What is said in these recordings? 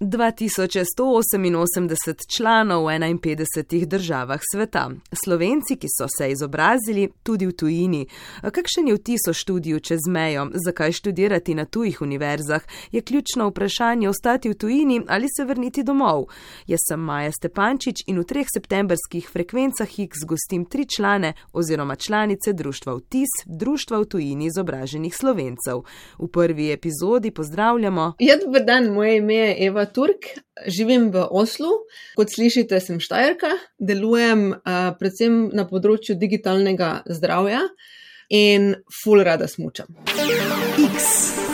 2188 članov v 51 državah sveta, slovenci, ki so se izobrazili tudi v tujini. Kakšen je vtis o študiju čez mejo, zakaj študirati na tujih univerzah, je ključno vprašanje ostati v tujini ali se vrniti domov. Jaz sem Maja Stepančič in v treh septembrskih frekvencah X gostim tri člane oziroma članice društva Vtis, društva v tujini izobraženih slovencev. V prvi epizodi pozdravljamo. Ja, dober dan, moje ime je Eva. Turk, živim v Oslu, kot slišite, sem Štajerka, delujem uh, predvsem na področju digitalnega zdravja in full rada smučam. X.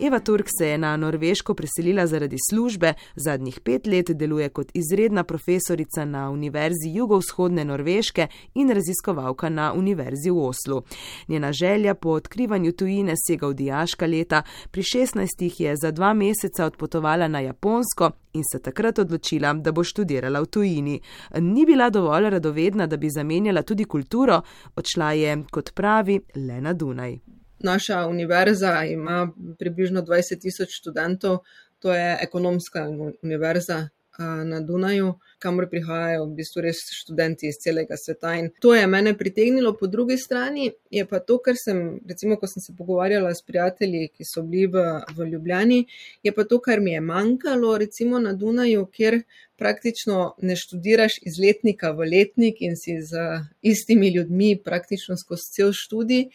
Eva Turk se je na Norveško preselila zaradi službe, zadnjih pet let deluje kot izredna profesorica na Univerzi jugovzhodne Norveške in raziskovalka na Univerzi v Oslu. Njena želja po odkrivanju tujine sega v dijaška leta, pri 16 je za dva meseca odpotovala na Japonsko in se takrat odločila, da bo študirala v tujini. Ni bila dovolj radovedna, da bi zamenjala tudi kulturo, odšla je, kot pravi, le na Dunaj. Naša univerza ima približno 20 tisoč študentov, to je ekonomska univerza na Dunaju, kamor prihajajo v bistvu res študenti iz celega sveta. In to je mene pritegnilo, po drugi strani je pa to, kar sem, recimo, ko sem se pogovarjala s prijatelji, ki so bili v, v Ljubljani, je pa to, kar mi je manjkalo, recimo na Dunaju, kjer praktično ne študiraš iz letnika v letnik in si z istimi ljudmi praktično skozi cel študij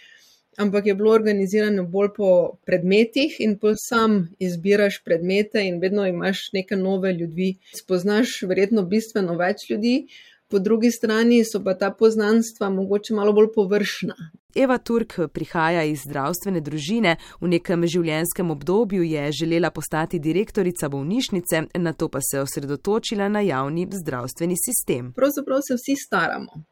ampak je bilo organizirano bolj po predmetih in bolj sam izbiraš predmete in vedno imaš neke nove ljudi. Spoznaš verjetno bistveno več ljudi, po drugi strani so pa ta poznanstva mogoče malo bolj površna. Eva Turk prihaja iz zdravstvene družine, v nekem življenjskem obdobju je želela postati direktorica bolnišnice, na to pa se osredotočila na javni zdravstveni sistem. Pravzaprav se vsi staramo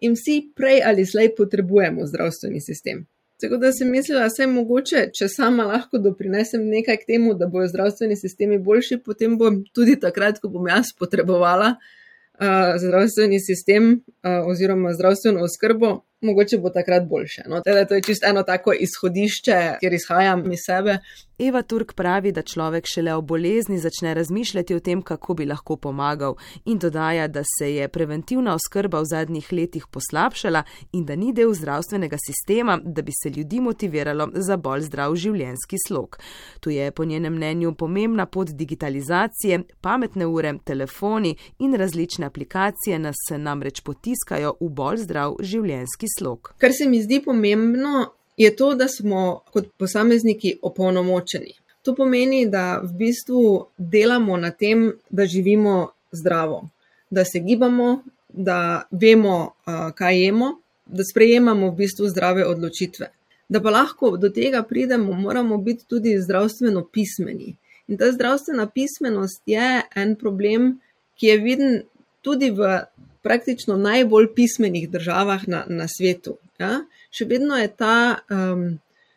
in vsi prej ali slej potrebujemo zdravstveni sistem. Tako da sem mislila, da je mogoče, če sama lahko doprinesem nekaj k temu, da bojo zdravstveni sistemi boljši, potem bom tudi takrat, ko bom jaz potrebovala uh, zdravstveni sistem uh, oziroma zdravstveno oskrbo, mogoče bo takrat boljše. No, teda, to je čisto eno tako izhodišče, kjer izhajam iz sebe. Eva Turk pravi, da človek šele o bolezni začne razmišljati o tem, kako bi lahko pomagal, in dodaja, da se je preventivna oskrba v zadnjih letih poslabšala in da ni del zdravstvenega sistema, da bi se ljudi motiviralo za bolj zdrav življenjski slog. Tu je po njenem mnenju pomembna pot digitalizacije, pametne ure, telefoni in različne aplikacije nas namreč potiskajo v bolj zdrav življenjski življenjski slog. Kar se mi zdi pomembno, je to, da smo kot posamezniki opolnomočeni. To pomeni, da v bistvu delamo na tem, da živimo zdravo, da se gibamo, da vemo, kaj jemo, da sprejemamo v bistvu zdrave odločitve. Da pa lahko do tega pridemo, moramo biti tudi zdravstveno pismeni. In ta zdravstvena pismenost je en problem, ki je viden tudi v praktično najbolj pismenih državah na, na svetu. Ja? Še vedno je ta um,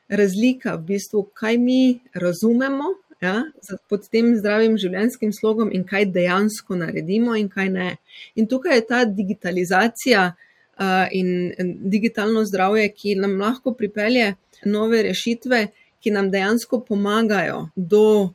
razlika v bistvu, kaj mi razumemo ja, pod tem zdravim življenjskim slogom in kaj dejansko naredimo in kaj ne. In tukaj je ta digitalizacija uh, in digitalno zdravje, ki nam lahko pripelje nove rešitve, ki nam dejansko pomagajo do uh,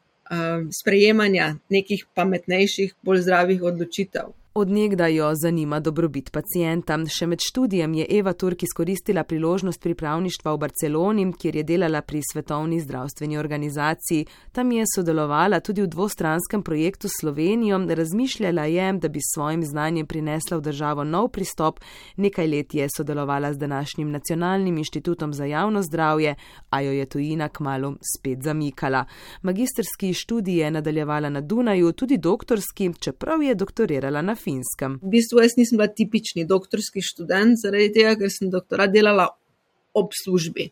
sprejemanja nekih pametnejših, bolj zdravih odločitev. Odnegda jo zanima dobrobit pacijenta. Še med študijem je Eva Turk izkoristila priložnost pripravništva v Barceloni, kjer je delala pri Svetovni zdravstveni organizaciji. Tam je sodelovala tudi v dvostranskem projektu s Slovenijo. Razmišljala je, da bi s svojim znanjem prinesla v državo nov pristop. Nekaj let je sodelovala z današnjim Nacionalnim inštitutom za javno zdravje, a jo je tujina kmalo spet zamikala. Magistrski študij je nadaljevala na Dunaju, tudi doktorski, čeprav je doktorirala na finskem. V bistvu jaz nisem bila tipični doktorski študent, zaradi tega, ker sem doktorat delala ob službi.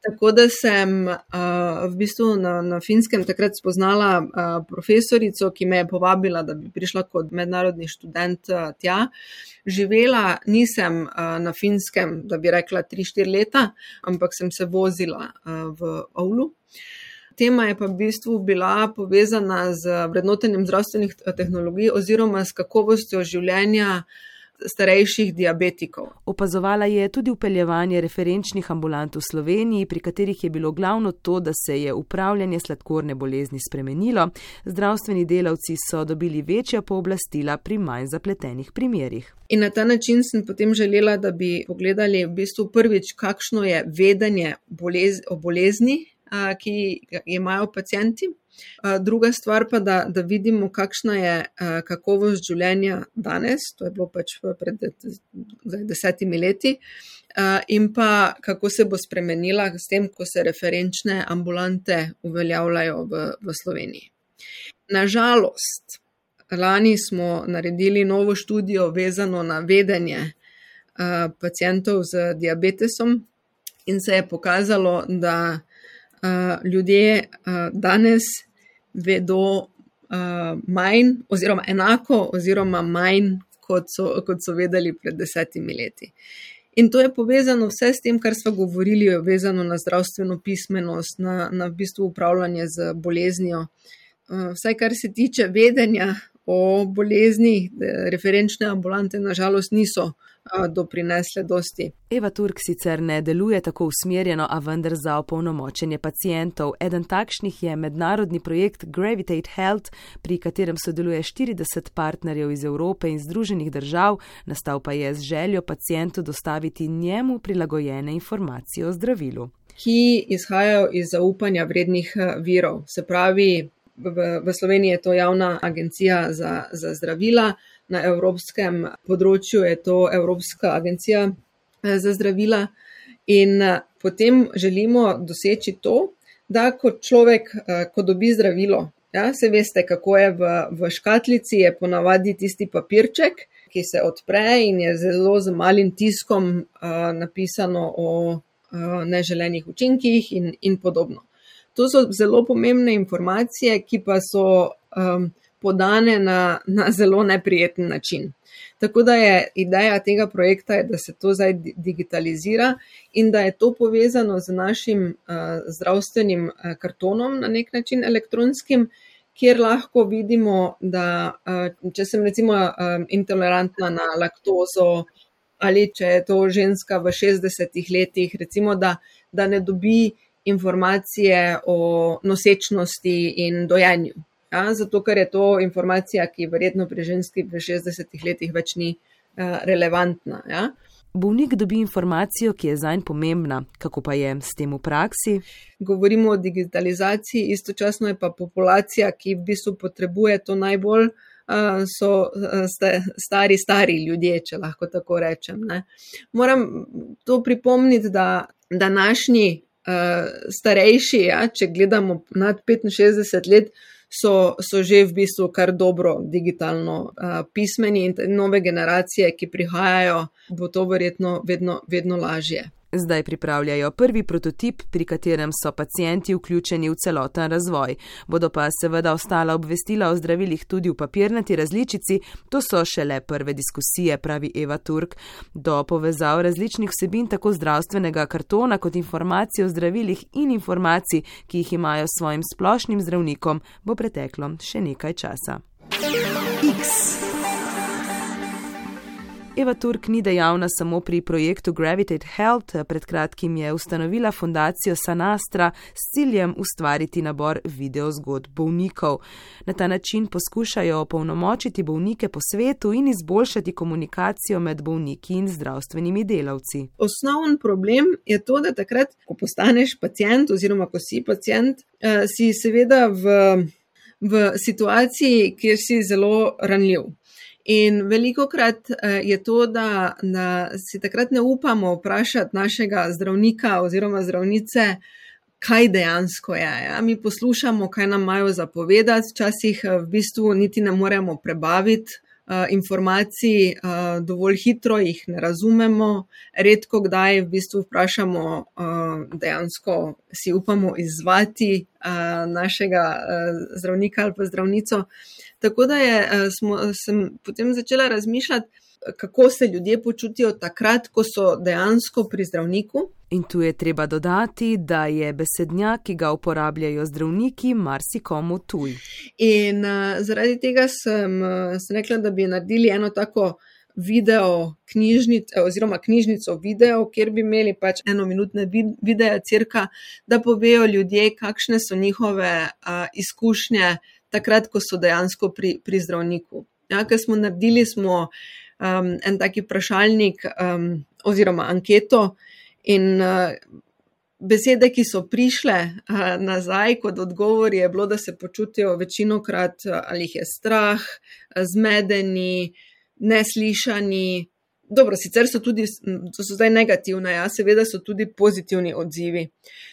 Tako da sem uh, v bistvu na, na finskem takrat spoznala uh, profesorico, ki me je povabila, da bi prišla kot mednarodni študent uh, tja. Živela nisem uh, na finskem, da bi rekla 3-4 leta, ampak sem se vozila uh, v Avlu. Uh, tema je pa v bistvu bila povezana z vrednotenjem zdravstvenih tehnologij oziroma s kakovostjo življenja starejših diabetikov. Opazovala je tudi upeljevanje referenčnih ambulant v Sloveniji, pri katerih je bilo glavno to, da se je upravljanje sladkorne bolezni spremenilo, zdravstveni delavci so dobili večja pooblastila pri manj zapletenih primerjih. In na ta način sem potem želela, da bi pogledali v bistvu prvič, kakšno je vedenje bolez o bolezni, ki jo imajo pacijenti. Druga stvar pa, da, da vidimo, kakšna je kakovost življenja danes, to je bilo pač pred desetimi leti, in pa kako se bo spremenila s tem, ko se referenčne ambulante uveljavljajo v, v Sloveniji. Nažalost, lani smo naredili novo študijo vezano na vedenje pacijentov z diabetesom in se je pokazalo, da ljudje danes vedo manj oziroma enako oziroma manj, kot so, kot so vedeli pred desetimi leti. In to je povezano vse s tem, kar smo govorili, vezano na zdravstveno pismenost, na, na v bistvu upravljanje z boleznijo. Vsaj kar se tiče vedenja o bolezni, referenčne ambulante nažalost niso doprinesle dosti. Eva Turk sicer ne deluje tako usmerjeno, a vendar za opolnomočenje pacijentov. Eden takšnih je mednarodni projekt Gravitate Health, pri katerem sodeluje 40 partnerjev iz Evrope in Združenih držav, nastal pa je z željo pacijentu dostaviti njemu prilagojene informacije o zdravilu. Ki izhajajo iz zaupanja vrednih virov, se pravi, v, v Sloveniji je to javna agencija za, za zdravila, na evropskem področju je to Evropska agencija eh, za zdravila. In eh, potem želimo doseči to, da kot človek, eh, ko dobi zdravilo, ja, se veste, kako je v, v škatlici, je ponavadi tisti papirček, ki se odpre in je zelo z malim tiskom uh, napisano o uh, neželenih učinkih in, in podobno. To so zelo pomembne informacije, ki pa so um, podane na, na zelo neprijeten način. Tako da je ideja tega projekta, je, da se to zdaj digitalizira in da je to povezano z našim uh, zdravstvenim uh, kartonom na nek način elektronskim, kjer lahko vidimo, da uh, če sem recimo uh, intolerantna na laktozo ali če je to ženska v 60 letih, recimo, da, da ne dobi informacije o nosečnosti in dojenju. Ja, zato, ker je to informacija, ki verjetno pri ženski v 60 letih več ni uh, relevantna. Ja. Bolnik dobi informacijo, ki je zanj pomembna. Kako pa je s tem v praksi? Govorimo o digitalizaciji, istočasno je pa populacija, ki v bistvu potrebuje to najbolj, uh, so uh, stari, stari ljudje, če lahko tako rečem. Ne. Moram to pripomniti, da današnji starejši, ja, če gledamo nad 65 let, so, so že v bistvu kar dobro digitalno uh, pismeni in nove generacije, ki prihajajo, bo to verjetno vedno, vedno lažje. Zdaj pripravljajo prvi prototip, pri katerem so pacijenti vključeni v celoten razvoj. Bodo pa seveda ostala obvestila o zdravilih tudi v papirnati različici, to so šele prve diskusije, pravi Eva Turk. Do povezav različnih vsebin tako zdravstvenega kartona kot informacij o zdravilih in informacij, ki jih imajo s svojim splošnim zdravnikom, bo preteklo še nekaj časa. X. Eva Turk ni dejavna samo pri projektu Gravitate Health, pred kratkim je ustanovila fundacijo Sanastra s ciljem ustvariti nabor videozgod bolnikov. Na ta način poskušajo opolnomočiti bolnike po svetu in izboljšati komunikacijo med bolniki in zdravstvenimi delavci. Osnoven problem je to, da takrat, ko postaneš pacijent oziroma ko si pacijent, eh, si seveda v, v situaciji, kjer si zelo ranljiv. In veliko krat eh, je to, da, da si takrat ne upamo vprašati našega zdravnika oziroma zdravnice, kaj dejansko je. Ja? Mi poslušamo, kaj nam imajo zapovedati, včasih eh, v bistvu niti ne moremo prebaviti. Uh, informacij dovolj hitro jih ne razumemo, redko kdaj v bistvu vprašamo, dejansko si upamo izvati našega zdravnika ali pa zdravnico. Tako da je, eh, smo, sem potem začela razmišljati, kako se ljudje počutijo takrat, ko so dejansko pri zdravniku. In tu je treba dodati, da je besednjak, ki ga uporabljajo zdravniki, marsikomu tuj. In uh, zaradi tega sem, uh, sem rekla, da bi naredili eno tako video knjižnico, oziroma knjižnico video, kjer bi imeli pač enominutne videe, cirka, da povejo ljudje, kakšne so njihove uh, izkušnje takrat, ko so dejansko pri, pri zdravniku. Ja, ker smo naredili smo, um, en taki vprašalnik um, oziroma anketo in uh, besede, ki so prišle uh, nazaj kot odgovor, je bilo, da se počutijo večino krat ali jih je strah, zmedeni, neslišani. Dobro, sicer so tudi, to so zdaj negativne, ja, seveda so tudi pozitivni odzivi.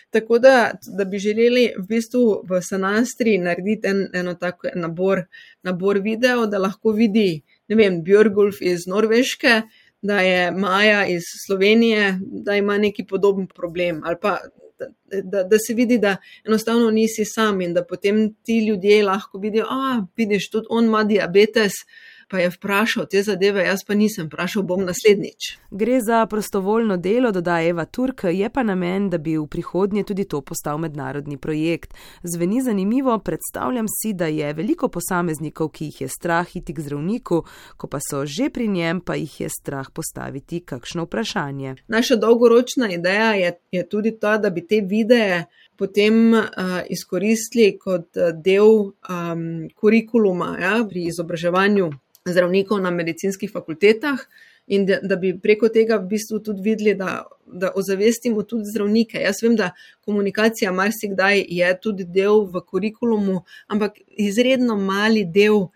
Tako da, da bi želeli v bistvu v Sanastri narediti en, eno tako nabor, nabor video, da lahko vidi, ne vem, Björgulf iz Norveške, da je Maja iz Slovenije, da ima neki podoben problem ali pa. Da, da, da se vidi, da enostavno nisi sam in da potem ti ljudje lahko vidijo, da vidiš, tudi on ima diabetes, uh, pa je vprašal te zadeve, jaz pa nisem vprašal, bom naslednjič. Gre za prostovoljno delo, dodaja Eva Turk, je pa namen, da bi v prihodnje tudi to postal mednarodni projekt. Zveni zanimivo, predstavljam si, da je veliko posameznikov, ki jih je strah iti k zdravniku, ko pa so že pri njem, pa jih je strah postaviti kakšno vprašanje. Naša dolgoročna ideja je, je tudi ta, da bi te videe potem uh, izkoristili kot del um, kurikuluma ja, pri izobraževanju zdravnikov na medicinskih fakultetah in da, da bi preko tega v bistvu tudi videli, da, da ozavestimo tudi zdravnike. Jaz vem, da komunikacija marsikdaj je tudi del v kurikulumu, ampak izredno mali del uh,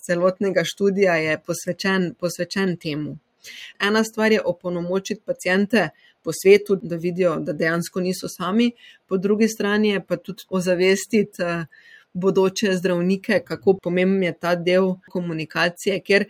celotnega študija je posvečen, posvečen temu. Ena stvar je opolnomočiti pacijente po svetu, da vidijo, da dejansko niso sami, po drugi strani je pa tudi ozavestiti. Uh, bodoče zdravnike, kako pomemben je ta del komunikacije, ker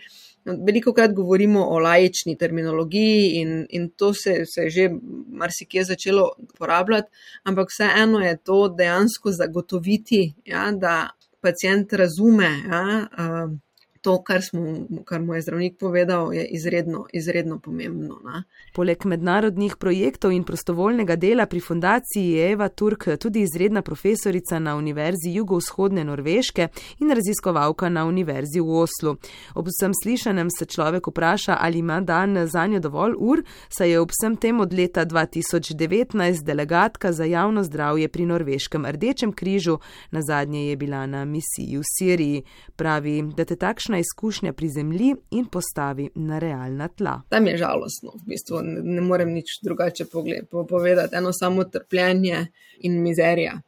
veliko krat govorimo o lajični terminologiji in, in to se, se je že marsikje začelo uporabljati, ampak vseeno je to dejansko zagotoviti, ja, da pacijent razume. Ja, uh, to, kar, smo, kar mu je zdravnik povedal, je izredno, izredno pomembno. Ne? Poleg mednarodnih projektov in prostovoljnega dela pri fundaciji je Eva Turk tudi izredna profesorica na Univerzi jugovzhodne Norveške in raziskovalka na Univerzi v Oslu. Ob vsem slišanem se človek vpraša, ali ima dan za njo dovolj ur, saj je ob vsem tem od leta 2019 delegatka za javno zdravje pri Norveškem rdečem križu, na zadnje je bila na misiji v Siriji. Pravi, da te takšne takšna izkušnja prizemlji in postavi na realna tla. Tam je žalostno, v bistvu ne, ne morem nič drugače pogled, povedati, eno samo trpljenje in mizerija.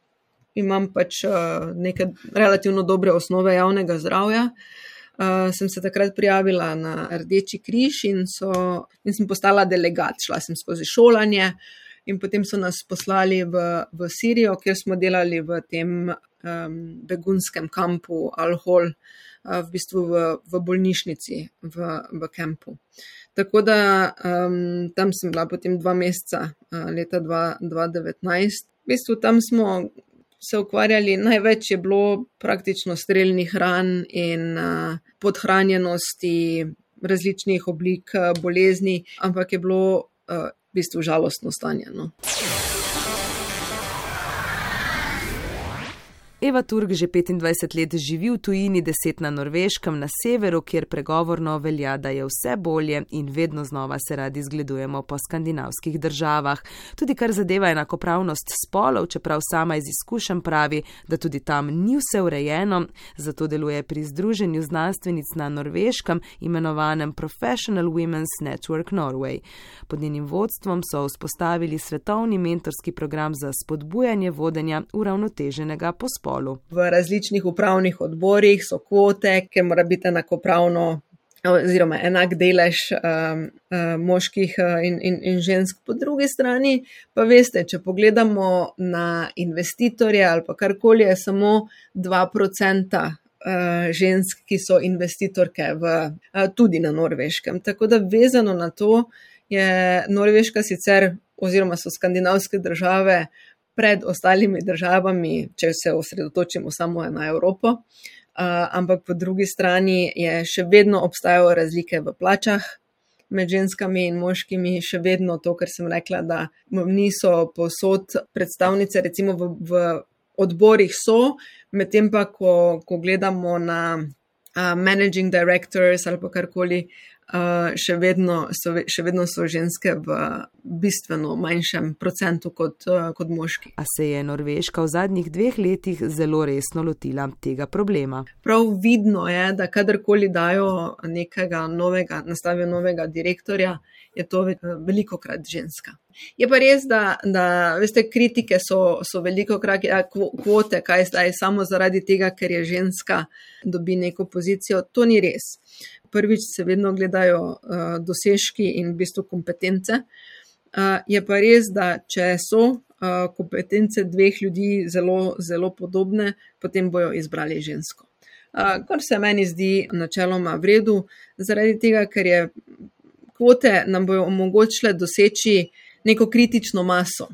Imam pač uh, neke relativno dobre osnove javnega zdravja. Uh, sem se takrat prijavila na Rdeči križ in, so, in sem postala delegat. Šla sem skozi šolanje in potem so nas poslali v, v Sirijo, kjer smo delali v tem um, begunskem kampu Al-Hol. Uh, v bistvu v, v bolnišnici, v, v kampu. Tako da um, tam sem bila potem dva meseca, uh, leta 2019. V bistvu tam smo se ukvarjali, največ je bilo praktično streljnih ran in uh, podhranjenosti različnih oblik uh, bolezni, ampak je bilo uh, v bistvu žalostno stanje. No. Eva Turk že 25 let živi v tujini, deset na Norveškem, na severu, kjer pregovorno velja, da je vse bolje in vedno znova se radi zgledujemo po skandinavskih državah. Tudi kar zadeva enakopravnost spolov, čeprav sama iz izkušenj pravi, da tudi tam ni vse urejeno, zato deluje pri Združenju znanstvenic na Norveškem, imenovanem Professional Women's Network Norway. Pod njenim vodstvom so vzpostavili svetovni mentorski program za spodbujanje vodenja uravnoteženega pospola spolu. V različnih upravnih odborih so kvote, ki mora biti enakopravno. Oziroma, enak delež um, um, moških uh, in, in, in žensk, po drugi strani pa veste, če pogledamo na investitorje ali pa karkoli, je samo 2% uh, žensk, ki so investitorke v, uh, tudi na norveškem. Tako da, vezano na to, je Norveška sicer, oziroma so skandinavske države, uh, pred ostalimi državami, če se osredotočimo samo na Evropo. Ampak po drugi strani je še vedno obstajajo razlike v plačah med ženskami in moškimi, še vedno to, kar sem rekla, da niso posod predstavnice, recimo v, v odborih so, medtem pa, ko, ko gledamo na uh, managing directors ali pa karkoli, uh, še, vedno so, še vedno so ženske v bistveno manjšem procentu kot, uh, kot moški. A se je Norveška v zadnjih dveh letih zelo resno lotila tega problema. Prav vidno je, da kadarkoli dajo nekega novega, nastavijo novega direktorja, je to veliko krat ženska. Je pa res, da, da veste, kritike so, so veliko krat, ja, kvote, kaj zdaj, samo zaradi tega, ker je ženska, dobi neko pozicijo. To ni res prvič se vedno gledajo uh, dosežki in v bistvu kompetence. Uh, je pa res, da če so uh, kompetence dveh ljudi zelo, zelo podobne, potem bojo izbrali žensko. Uh, kar se meni zdi načeloma v redu, zaradi tega, ker je kvote nam bojo omogočile doseči neko kritično maso.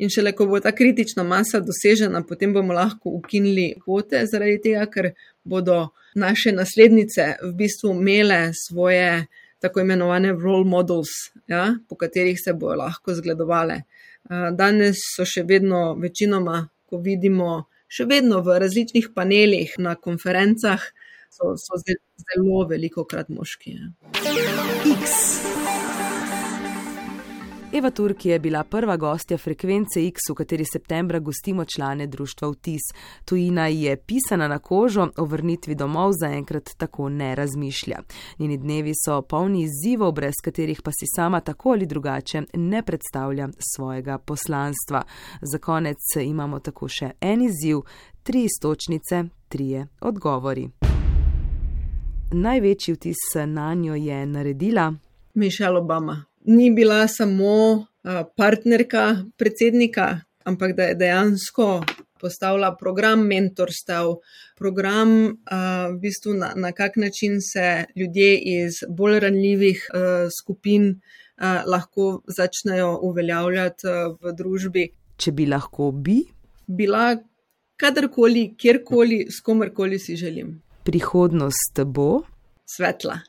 In šele, ko bo ta kritična masa dosežena, potem bomo lahko ukinili kvote, zaradi tega, ker bodo naše naslednice v bistvu imele svoje tako imenovane role models, ja, po katerih se bojo lahko zgledovale. Danes so še vedno večinoma, ko vidimo, še vedno v različnih panelih na konferencah, so, so zelo veliko krat moški. Ja. X. Eva Turki je bila prva gostja frekvence X, v kateri septembra gostimo člane društva Vtis. Tujina je pisana na kožo, o vrnitvi domov zaenkrat tako ne razmišlja. Njeni dnevi so polni izzivov, brez katerih pa si sama tako ali drugače ne predstavlja svojega poslanstva. Za konec imamo tako še en izziv, tri istočnice, trije odgovori. Največji vtis na njo je naredila Mišel Obama ni bila samo partnerka predsednika, ampak da je dejansko postavila program mentorstev, program, v bistvu na, na kak način se ljudje iz bolj ranljivih skupin lahko začnejo uveljavljati v družbi. Če bi lahko bi? Bila kadarkoli, kjerkoli, s komerkoli si želim. Prihodnost bo? Svetla.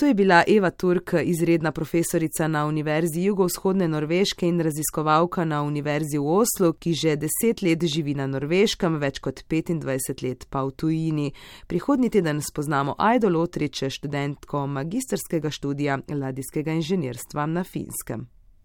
To je bila Eva Turk, izredna profesorica na Univerzi jugovzhodne Norveške in raziskovalka na Univerzi v Oslu, ki že deset let živi na Norveškem, več kot 25 let pa v tujini. Prihodnji teden spoznamo Aido Lotrič, študentko magistrskega študija ladijskega inženirstva na Finskem.